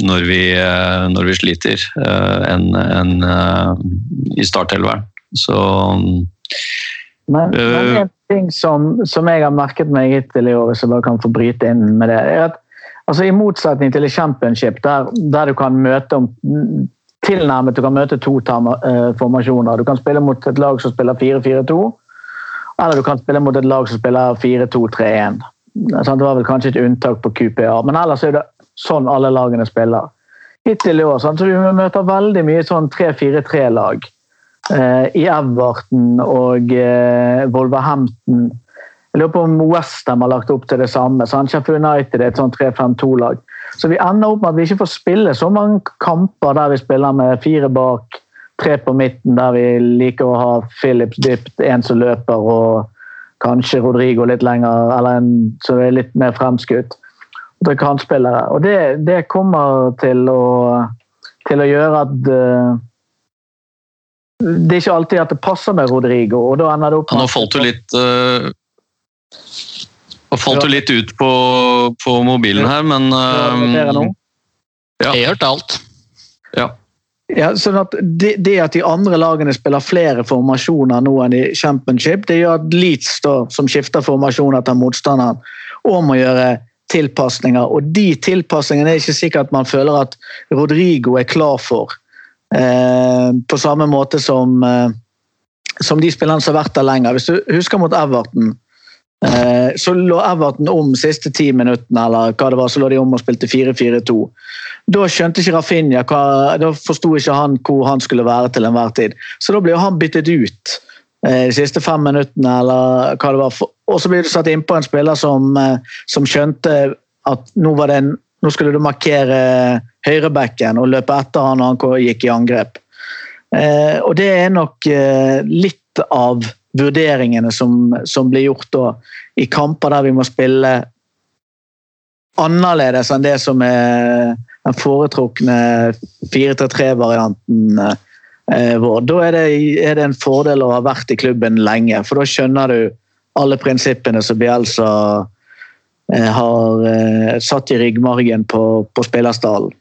Speaker 1: Når vi, når vi sliter, enn eh, i startelveren. Så
Speaker 2: Men, men en ting som, som jeg har merket meg hittil i år, som bare kan få bryte inn med det, er at altså, i motsetning til i championship, der, der du kan møte om tilnærmet du kan møte to eh, formasjoner. Du kan spille mot et lag som spiller 4-4-2, eller du kan spille mot et lag som spiller 4-2-3-1. Det var vel kanskje et unntak på QPA, men ellers er det sånn alle lagene spiller. Hittil i år, så vi møter veldig mye sånn 3-4-3-lag eh, i Everton og eh, Wolverhampton. Jeg lurer på om Westham har lagt opp til det samme. Så Sheffield United er et sånn 3-5-2-lag. Så vi ender opp med at vi ikke får spille så mange kamper der vi spiller med fire bak, tre på midten, der vi liker å ha Phillips dypt, en som løper, og kanskje Rodrigo litt lenger, eller en som er litt mer fremskutt. Og det er kantspillere. Og det, det kommer til å, til å gjøre at uh, det er ikke alltid at det passer med Rodrigo, og da ender det opp med
Speaker 1: nå falt du litt uh, Nå falt jo litt ut på, på mobilen her, men
Speaker 2: nå?
Speaker 1: Ja.
Speaker 4: Jeg hørte alt.
Speaker 1: ja.
Speaker 2: Ja, sånn at det, det at de andre lagene spiller flere formasjoner nå enn i championship, det gjør at Leeds, da, som skifter formasjon etter motstanderen, og må gjøre tilpasninger. Og de tilpasningene er ikke sikkert at man føler at Rodrigo er klar for. Eh, på samme måte som, eh, som de spillerne som har vært der lenger. Hvis du husker mot Everton, eh, så lå Everton om siste ti minuttene, eller hva det var, så lå de om og spilte 4-4-2. Da skjønte ikke Rafinha, hva, da forsto ikke han hvor han skulle være til enhver tid. Så da ble han byttet ut eh, de siste fem minuttene, eller hva det var. Og så ble du satt innpå en spiller som, eh, som skjønte at nå en, Nå skulle du markere høyrebacken og løpe etter han når han gikk i angrep. Eh, og det er nok eh, litt av vurderingene som, som blir gjort da, i kamper der vi må spille annerledes enn det som er den foretrukne 4-3-3-varianten eh, vår. Da er det, er det en fordel å ha vært i klubben lenge, for da skjønner du alle prinsippene som Bielsa eh, har eh, satt i ryggmargen på, på spillerstallen.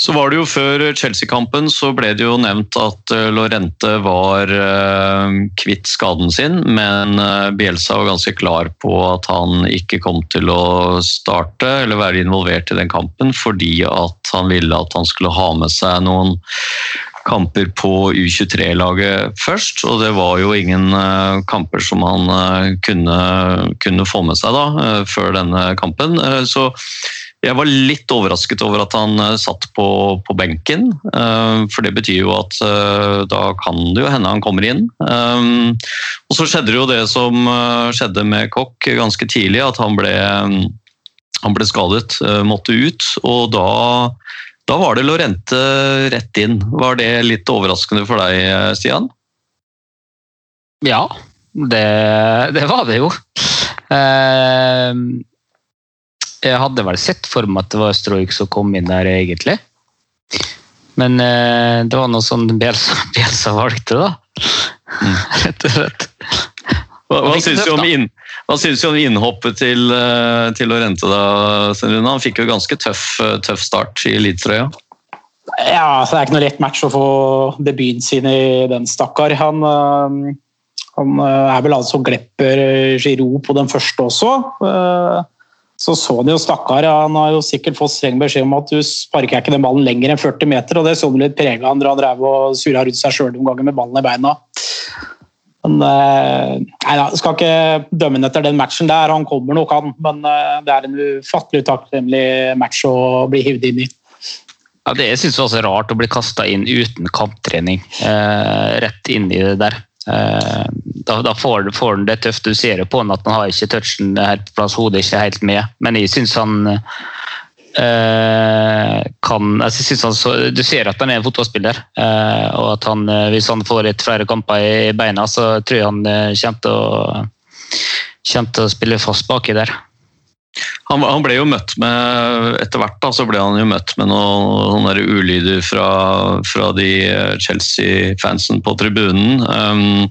Speaker 1: Så var det jo Før Chelsea-kampen så ble det jo nevnt at eh, Lorente var eh, kvitt skaden sin, men eh, Bielsa var ganske klar på at han ikke kom til å starte eller være involvert i den kampen, fordi at han ville at han skulle ha med seg noen kamper på U23-laget først, og det var jo ingen kamper som han kunne, kunne få med seg da, før denne kampen. Så jeg var litt overrasket over at han eh, satt på, på benken, eh, for det betyr jo at eh, da kan det jo hende han kommer inn. Og så skjedde jo det som skjedde med Kokk ganske tidlig, at han ble, han ble skadet, måtte ut, og da, da var det Lorente rett inn. Var det litt overraskende for deg, Stian?
Speaker 4: Ja, det, det var det jo. Eh, jeg hadde vel sett for meg at det var Stroik som kom inn der, egentlig. Men eh, det var noe sånn Bjelsa, *laughs* Bjelsa valgte, da. *laughs* Rett og slett.
Speaker 1: Hva, hva syns du
Speaker 4: tøft,
Speaker 1: om, inn, hva syns du om innhoppet til, eh, til Lorente? da, Sten Rune? Han fikk jo ganske tøff, eh, tøff start i elitetrøya.
Speaker 3: Ja, så Det er ikke noe lett match å få debuten sin i den, stakkar. Han, øh, han er vel altså glepper Giroud på den første også. Så så han jo stakkar. Han har jo sikkert fått streng beskjed om at du sparker ikke den ballen lenger enn 40 meter, og det så du litt prega han da drev og surra rundt seg sjøl noen ganger med ballen i beina. Men øh, nei da, skal ikke dømme han etter den matchen der. Han kommer nok, han. Men øh, det er en ufattelig utakknemlig match å bli hivd inn i.
Speaker 4: Ja, det synes jeg også er rart å bli kasta inn uten kamptrening. Eh, rett inn i det der. Eh, da da får, får han det tøft. Du ser jo på han at han har ikke touchen helt på plass, hodet ikke helt med. Men jeg syns han eh, kan jeg synes han så, Du ser at han er en fotballspiller. Eh, og at han, eh, hvis han får litt flere kamper i beina, så tror jeg han eh, kommer til å spille fast baki der.
Speaker 1: Han, han ble jo møtt med Etter hvert da, så ble han jo møtt med noen sånne ulyder fra, fra de Chelsea-fansen på tribunen. Um,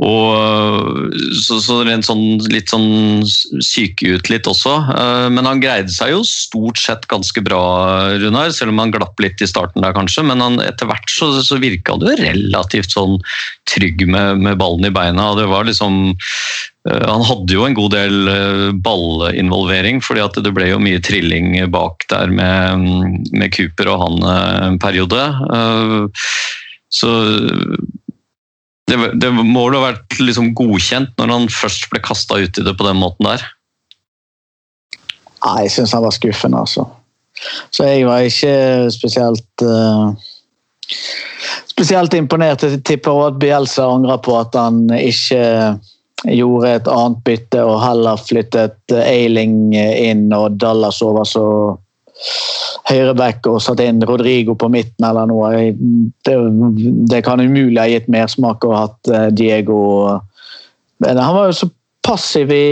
Speaker 1: og så, så sånn, litt sånn syke ut litt også. Eh, Men han greide seg jo stort sett ganske bra, Runar, selv om han glapp litt i starten der kanskje. Men han, etter hvert så, så virka han jo relativt sånn trygg med, med ballen i beina. og det var liksom Eh, Han hadde jo en god del eh, ballinvolvering, fordi at det ble jo mye trilling bak der med, med Cooper og han en periode. Så det, det må vel ha vært liksom godkjent når han først ble kasta ut i det på den måten der.
Speaker 2: Nei, jeg syns han var skuffende, altså. Så jeg var ikke spesielt uh, Spesielt imponert. Jeg tipper også at Bielsa angrer på at han ikke gjorde et annet bytte og heller flyttet Ailing inn og Dallas over så høyreback og satt inn Rodrigo på midten eller noe. Det, det kan umulig ha gitt mersmak å ha hatt eh, Diego Men han var jo så passiv i,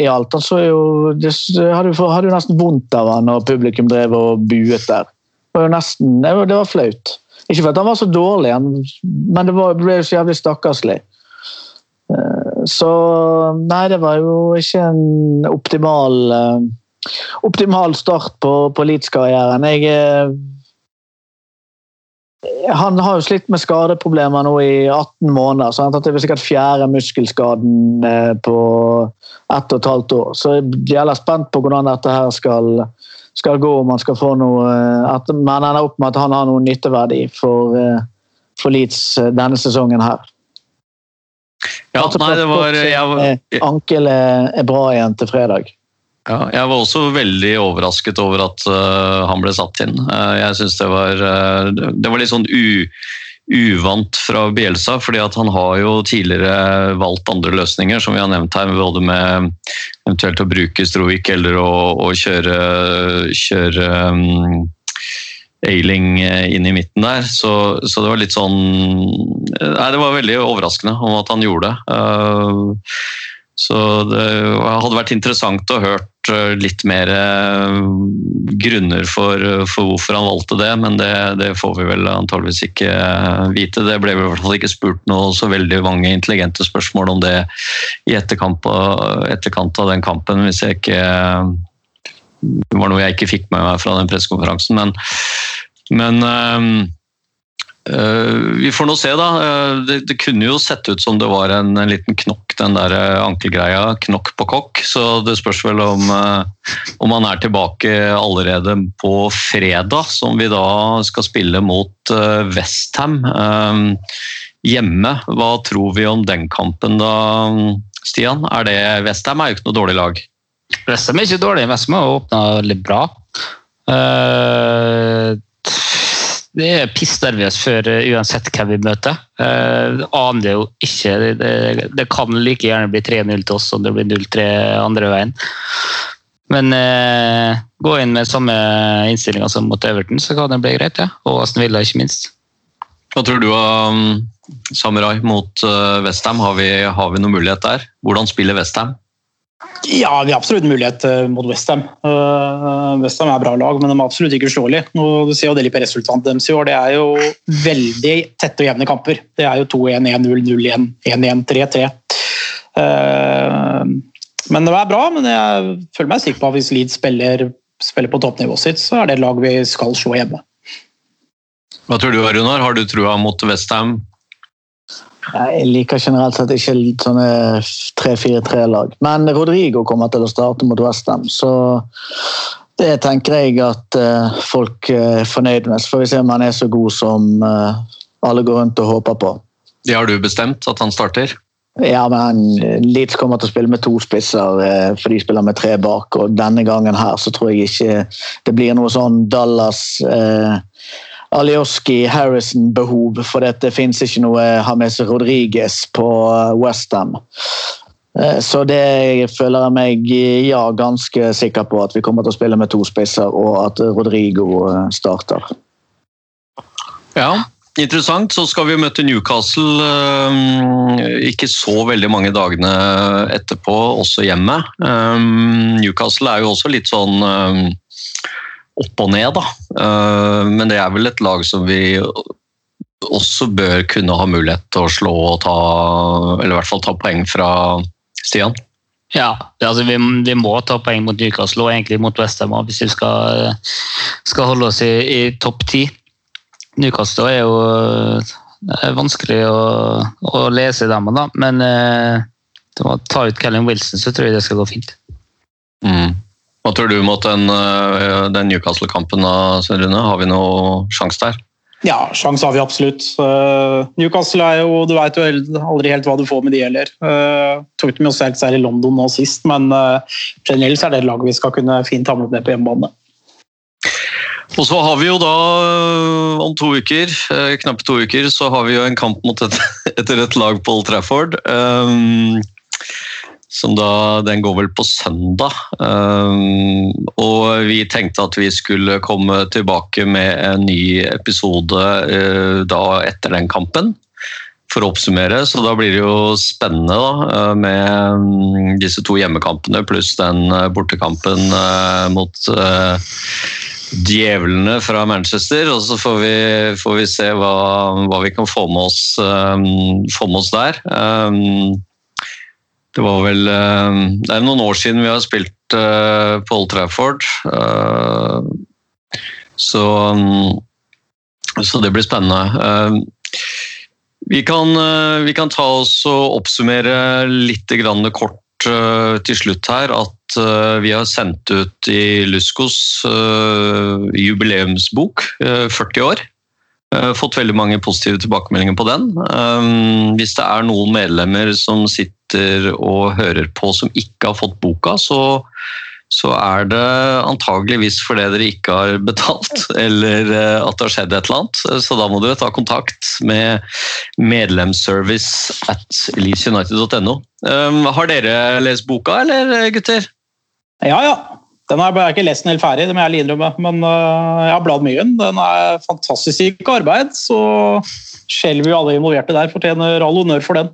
Speaker 2: i alt. Han så jo det hadde, jo- nesten vondt av han når publikum drev og buet der. Det var jo nesten, det var, det var flaut. Ikke for at han var så dårlig, men det ble jo så jævlig stakkarslig. Eh, Så nei, det var jo ikke en optimal eh, optimal start på, på Leeds-karrieren. Jeg eh, han har jo slitt med skadeproblemer nå i 18 måneder. så tatt over sikkert fjerde muskelskaden eh, på ett og et halvt år. Så jeg er spent på hvordan dette her skal, skal gå. om han skal få noe, eh, at, Men han er opp med at han har noe nytteverdi for, for Leeds denne sesongen her.
Speaker 1: Ja, nei, det var, jeg,
Speaker 2: Ankel er, er bra igjen til fredag.
Speaker 1: Ja, jeg var også veldig overrasket over at uh, han ble satt inn. Uh, jeg synes det øh, det var litt sånn u, uvant fra Bielsa, fordi at han har jo tidligere valgt andre løsninger, som vi har nevnt her, både med eventuelt å bruke Strovik eller å, å kjøre, kjøre um, Eiling inn i midten der. Så, så, det var litt sånn Nei, det var veldig overraskende om at han gjorde det. Uh, så det hadde vært interessant å hørt eh, litt mer eh, grunner for, for hvorfor han valgte det, men det, det, får vi vel antageligvis ikke vite. Det ble i hvert fall ikke spurt noe så veldig mange intelligente spørsmål om det i etterkant, av den kampen, hvis jeg ikke Det var noe jeg ikke fikk med meg fra den pressekonferansen, men, men vi får nå se, da. Uh, det, det, kunne jo sett ut som det var en, en liten knokk, den der uh, ankelgreia. Knokk på kokk. Så det spørs vel om, om han er tilbake allerede på fredag, som vi da skal spille mot Westham hjemme. Hva tror vi om den kampen da, Stian? Er det Westham er jo ikke noe dårlig lag.
Speaker 4: Westham er ikke dårlig. Westham har åpna litt bra. Uh, det er pissnervøse før uh, uansett hvem vi møter. Uh, aner jo ikke. Det, det, det, kan like gjerne bli 3-0 til oss som det blir 0-3 andre veien. Men uh, gå inn med samme innstillinga som mot Everton, så kan det bli greit. ja. Og Aston Villa, ikke minst.
Speaker 1: Hva tror du om um, Samurai mot Westham? Har, har vi noen mulighet der? Hvordan spiller Westham?
Speaker 3: Ja, vi har absolutt mulighet eh, mot Westham. Uh, Westham er bra lag, men de er absolutt ikke uslåelige. Du ser jo det litt på resultatet deres i år. Det er jo veldig tette og jevne kamper. Det er jo 2-1, 1-0, 0-1, 1-1, 3-3. Men det er bra, men jeg føler meg sikker på at hvis Leeds spiller, spiller på toppnivået sitt, så er det et lag vi skal slå hjemme.
Speaker 1: Hva tror du, Runar? Har du trua mot Westham
Speaker 2: jeg liker generelt sett ikke sånne 3-4-3-lag. Men Rodrigo kommer til å starte mot Westham, så det tenker jeg at uh, folk er fornøyd med. Så får vi se om han er så god som uh, alle går rundt og håper på.
Speaker 1: Det har du bestemt, at han starter?
Speaker 2: Ja, men Leeds kommer til å spille med to spisser, for de spiller med tre bak. Og denne gangen her så tror jeg ikke det blir noe sånn Dallas Alioski Harrison-behov, for det finnes ikke noe James Rodriguez på eh, Westham. Eh, så det føler jeg meg ja, ganske sikker på at vi kommer til å spille med to spisser, og at Rodrigo eh, starter.
Speaker 1: Ja, interessant. Så skal vi møte Newcastle ikke så veldig mange dagene etterpå, også hjemme. Newcastle er jo også litt sånn opp og ned, da. Eh, men det er vel et lag som vi også bør kunne ha mulighet til å slå og ta Eller i hvert fall ta poeng fra Stian.
Speaker 4: Ja, altså vi, vi, må ta poeng mot Newcastle og egentlig mot Westham hvis vi skal, skal holde oss i, i topp ti. Newcastle er jo er vanskelig å, å, lese dem, da. men eh, ta ut Callum Wilson, så tror jeg det skal gå fint.
Speaker 1: Mm. Hva tror du mot den, eh, den Newcastle-kampen? Har vi noe sjanse der?
Speaker 3: Ja, sjanse har vi absolutt. Uh, Newcastle er jo Du veit jo aldri helt hva du får med de heller. Uh, tok dem jo selv seg i London nå sist, men uh, generelt er det laget vi skal kunne fint ha med på hjemmebane.
Speaker 1: Og så har vi jo da om to uker, knappe to uker, så har vi jo en kamp mot et, *laughs* et lag på Old Trafford. Um, som da, Den går vel på søndag. Um, og vi tenkte at vi skulle komme tilbake med en ny episode uh, da etter den kampen. For å oppsummere, så da blir det jo spennende da, uh, med um, disse to hjemmekampene pluss den uh, bortekampen mot djevlene fra Manchester. Og så får vi, får vi se hva, hva, vi kan få med oss, um, få med oss der. Um, det var vel eh, Det er noen år siden vi har spilt eh, på Old Trafford. Eh, så, mm, så det blir spennende. Vi kan, vi kan ta oss og oppsummere litt kort til slutt her at vi har sendt ut i Luskos jubileumsbok, 40 år. Fått veldig mange positive tilbakemeldinger på den. Hvis det er noen medlemmer som sitter og hører på som ikke har fått boka, så så er det antageligvis fordi dere ikke har betalt, *laughs* eller eh, at det har skjedd et eller annet. Så da må dere ta kontakt med medlemsservice at leedsunited.no. Um, har dere lest boka, eller gutter?
Speaker 3: Ja, ja. Den har jeg ikke lest den helt ferdig, det må jeg innrømme. Men øh, jeg har bladd mye i den. Den er fantastisk arbeid, så skjelver jo alle involverte der fortjener all honnør for den.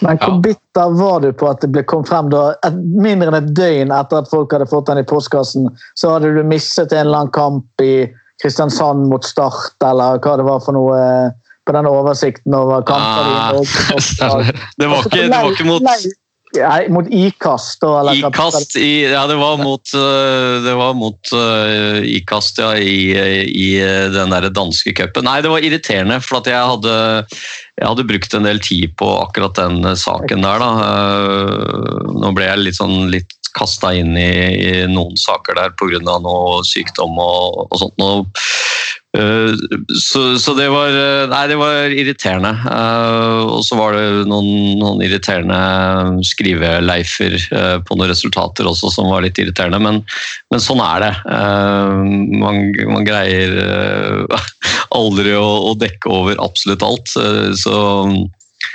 Speaker 2: Men hvor
Speaker 1: Ja.
Speaker 2: bitter var du på at det ble kom frem da, et, mindre enn et døgn etter at folk hadde fått den i postkassen, så hadde du misset en eller annen kamp i Kristiansand mot Start, eller hva det var for noe eh, på den oversikten over kamper
Speaker 1: Ah,
Speaker 2: Norge. *laughs*
Speaker 1: Det var ikke, det var ikke mot
Speaker 2: Nei, mot Ikast, da.
Speaker 1: Ikast i, Ja, det var mot, øh, det var mot uh, Ikast ja, i, i øh, den der danske cupen. Nei, det var irriterende, for jeg hadde, jeg hadde brukt en del tid på akkurat den saken der. Da. Nå ble jeg litt sånn litt kasta inn i, i noen saker der pga. noe sykdom og, og sånt. Og, uh, Så, så det var eh, Nei, det var irriterende. Uh, Og så var det noen, noen irriterende skriveleifer uh, på noen resultater også som var litt irriterende, men, men sånn er det. Eh, Man, man greier eh, *laughs* aldri å, å dekke over absolutt alt. eh, Så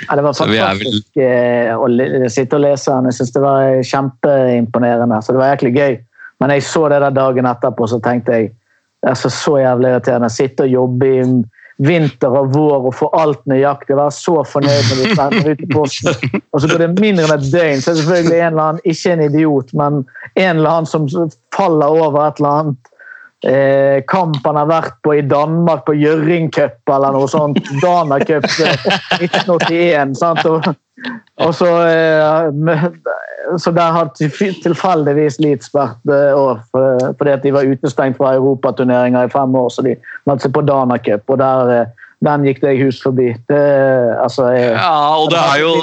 Speaker 2: Ja, det var
Speaker 1: fantastisk vel-
Speaker 2: eh, å sitte og lese den. Jeg synes det var kjempeimponerende. Så det var egentlig gøy. Men jeg så det der dagen etterpå, så tenkte jeg det er så, så jævlig irriterende. Sitte og jobbe i vinter og vår og få alt nøyaktig. Være så fornøyd når du sender ut i posten. Og så går det mindre enn et døgn, så er det selvfølgelig en eller annen, ikke en idiot, men en eller annen som faller over et eller annet eh, kamp han har vært på i Danmark, på Gjøring Cup eller noe sånt. *laughs* Dana Cup eh, 1981. Sant? Og, og så, eh, så der har tilf- tilfeldigvis Leeds vært eh, år, for- fordi at de var utestengt fra europaturneringer i fem år, så de meldte seg på Dana Cup, og der, eh, den gikk jeg hus forbi. Det, altså, jeg,
Speaker 1: Ja, og det er jo.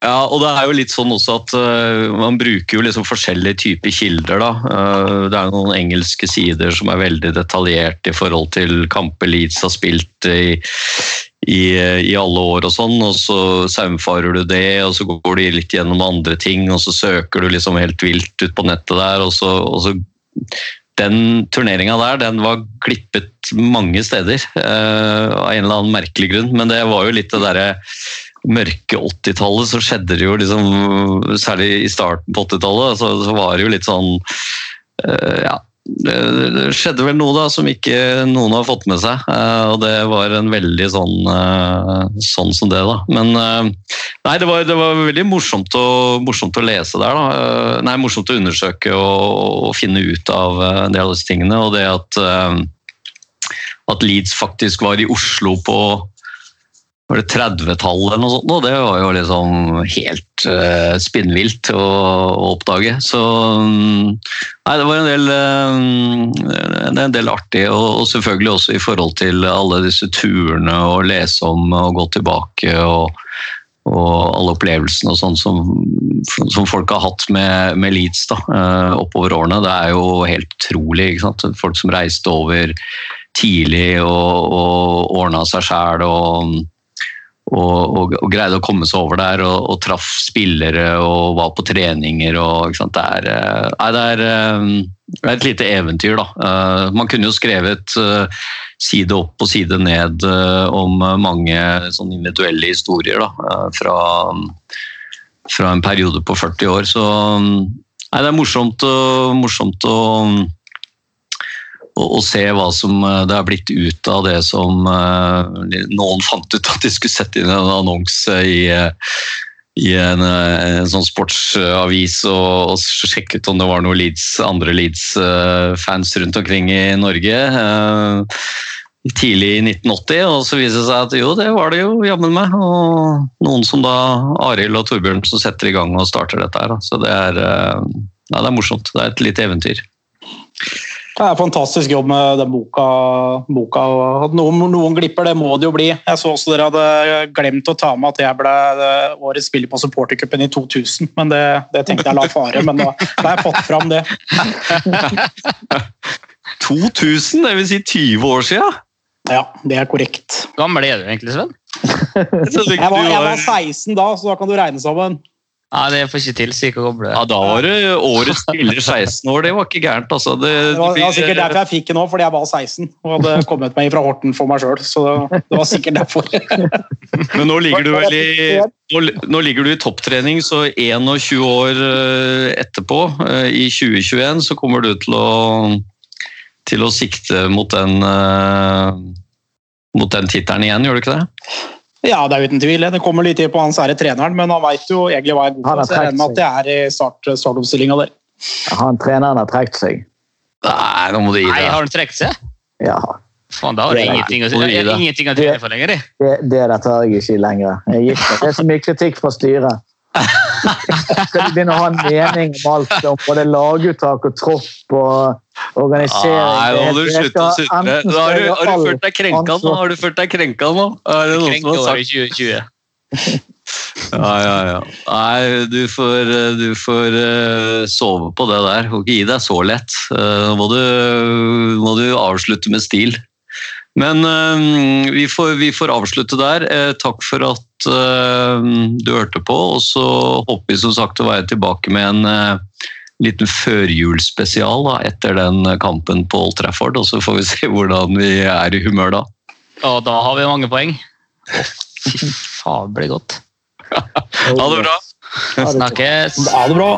Speaker 1: Ja, og det er jo litt sånn også at uh, man bruker jo liksom forskjellige typer kilder. da. Uh, det er noen engelske sider som er veldig detaljert i forhold til kamper Leeds har spilt i, i, i alle år og sånn, og så saumfarer du det, og så går du litt gjennom andre ting, og så søker du liksom helt vilt ut på nettet der, og så, og så den turneringa der den var klippet mange steder uh, av en eller annen merkelig grunn, men det var jo litt det derre mørke 80-tallet så skjedde det jo liksom Særlig i starten på 80-tallet så, så var det jo litt sånn uh, Ja. Det, skjedde vel noe da som ikke noen har fått med seg, eh, og det var en veldig sånn eh, sånn som det, da. Men nei, det var, det var veldig morsomt å, morsomt å lese der, da. Nei, morsomt å undersøke og, og finne ut av en del av disse tingene, og det at at Leeds faktisk var i Oslo på var det 30-tallet eller noe sånt, og det var jo liksom helt uh, spinnvilt å, å oppdage. Så mm, nei, det var en del, um, en del artig, og, og selvfølgelig også i forhold til alle disse turene å lese om og gå tilbake og, og alle opplevelsene og sånn som, som folk har hatt med, med Leeds da, eh, oppover årene. Det er jo helt utrolig. ikke sant? Folk som reiste over tidlig og, og ordna seg sjæl og og, og, og greide å komme seg over der og, og traff spillere og var på treninger. Og? Det, er, eh, nei, det, er, eh, det er et lite eventyr, da. Eh, Man kunne jo skrevet side opp og side ned om mange sånn individuelle historier da, fra, fra en periode på 40 år. Så nei, det er morsomt, morsomt å å, og, se hva som eh, det er blitt ut av det som eh, noen fant ut at de skulle sette inn en annonse i, eh, i en, en sånn sportsavis og, og sjekke ut om det var noen Leeds, andre Leeds-fans rundt omkring i Norge. Tidlig i 1980, og så viser det seg at jo, det var det jo jammen meg. Og noen som da Arild og Torbjørn som setter i gang og starter dette her. Så det er, nei, det er morsomt. Det er et lite eventyr.
Speaker 3: Det er fantastisk jobb med den boka. boka at noen, noen glipper, det må det jo bli. Jeg så også dere hadde glemt å ta med at jeg ble eh, årets spiller på supportercupen i 2000. men Det, det tenkte jeg la fare, men da da har jeg fått fram det. *laughs*
Speaker 1: 2000, det vil si 20 år siden!
Speaker 3: Ja, det er korrekt.
Speaker 4: Hvor gammel er du egentlig, Sven?
Speaker 1: Jeg
Speaker 3: var, jeg
Speaker 1: var-
Speaker 3: var 16 da, så da kan du regne sammen.
Speaker 4: Nei, det får ikke til, så ikke Goble.
Speaker 1: Ja, Da var det årets spiller 16 år. Det var ikke gærent, altså. Det,
Speaker 3: Det var, det var sikkert derfor jeg fikk den òg, fordi jeg var 16 og hadde kommet meg fra Horten for meg sjøl. Så det var sikkert derfor. *laughs*
Speaker 1: Men nå ligger du vel i nå, nå ligger du i topptrening, så 21 år eh, etterpå, eh, i 2021, så kommer du til å til å sikte mot den eh, mot den tittelen igjen, gjør du ikke det?
Speaker 3: Ja, det er uten tvil. det. Det kommer litt på han sære treneren, men han veit jo egentlig hva jeg er god. Så jeg regner med at jeg er i start, startoppstillinga der.
Speaker 2: Han treneren har trukket seg.
Speaker 1: Nei, nå må du gi
Speaker 4: Nei, har han trukket seg?
Speaker 2: Ja,
Speaker 4: Faen, da har du ingenting
Speaker 1: deg.
Speaker 4: ingenting å trene for lenger. i.
Speaker 2: det, det der tar jeg ikke lenger. Jeg gikk, det er så mye kritikk fra styret. Skal de begynne å ha en mening om alt, om både laguttak og tropp og organisering?
Speaker 1: Nei, nå må du slutte å sutre. Har du, har du
Speaker 2: all
Speaker 1: følt deg krenka nå? Har du følt deg krenka nå? Er det noen som har sagt
Speaker 4: 2020. *laughs*
Speaker 1: Ja, ja, ja. Nei, du får, du får eh, sove på det der. Får ikke gi deg så lett. Eh, Nå må du, må du avslutte med stil. Men eh, vi, får, vi får avslutte der. Eh, Takk for at eh, du hørte på. Og så håper vi som sagt å være tilbake med en liten førjulsspesial da, etter den kampen på Old Trafford. Og så får vi *laughs* se hvordan vi er i humør da.
Speaker 4: Og da har vi mange poeng. Fy faen, blir godt.
Speaker 1: Ha det bra!
Speaker 4: Snakkes.
Speaker 3: Ha det bra.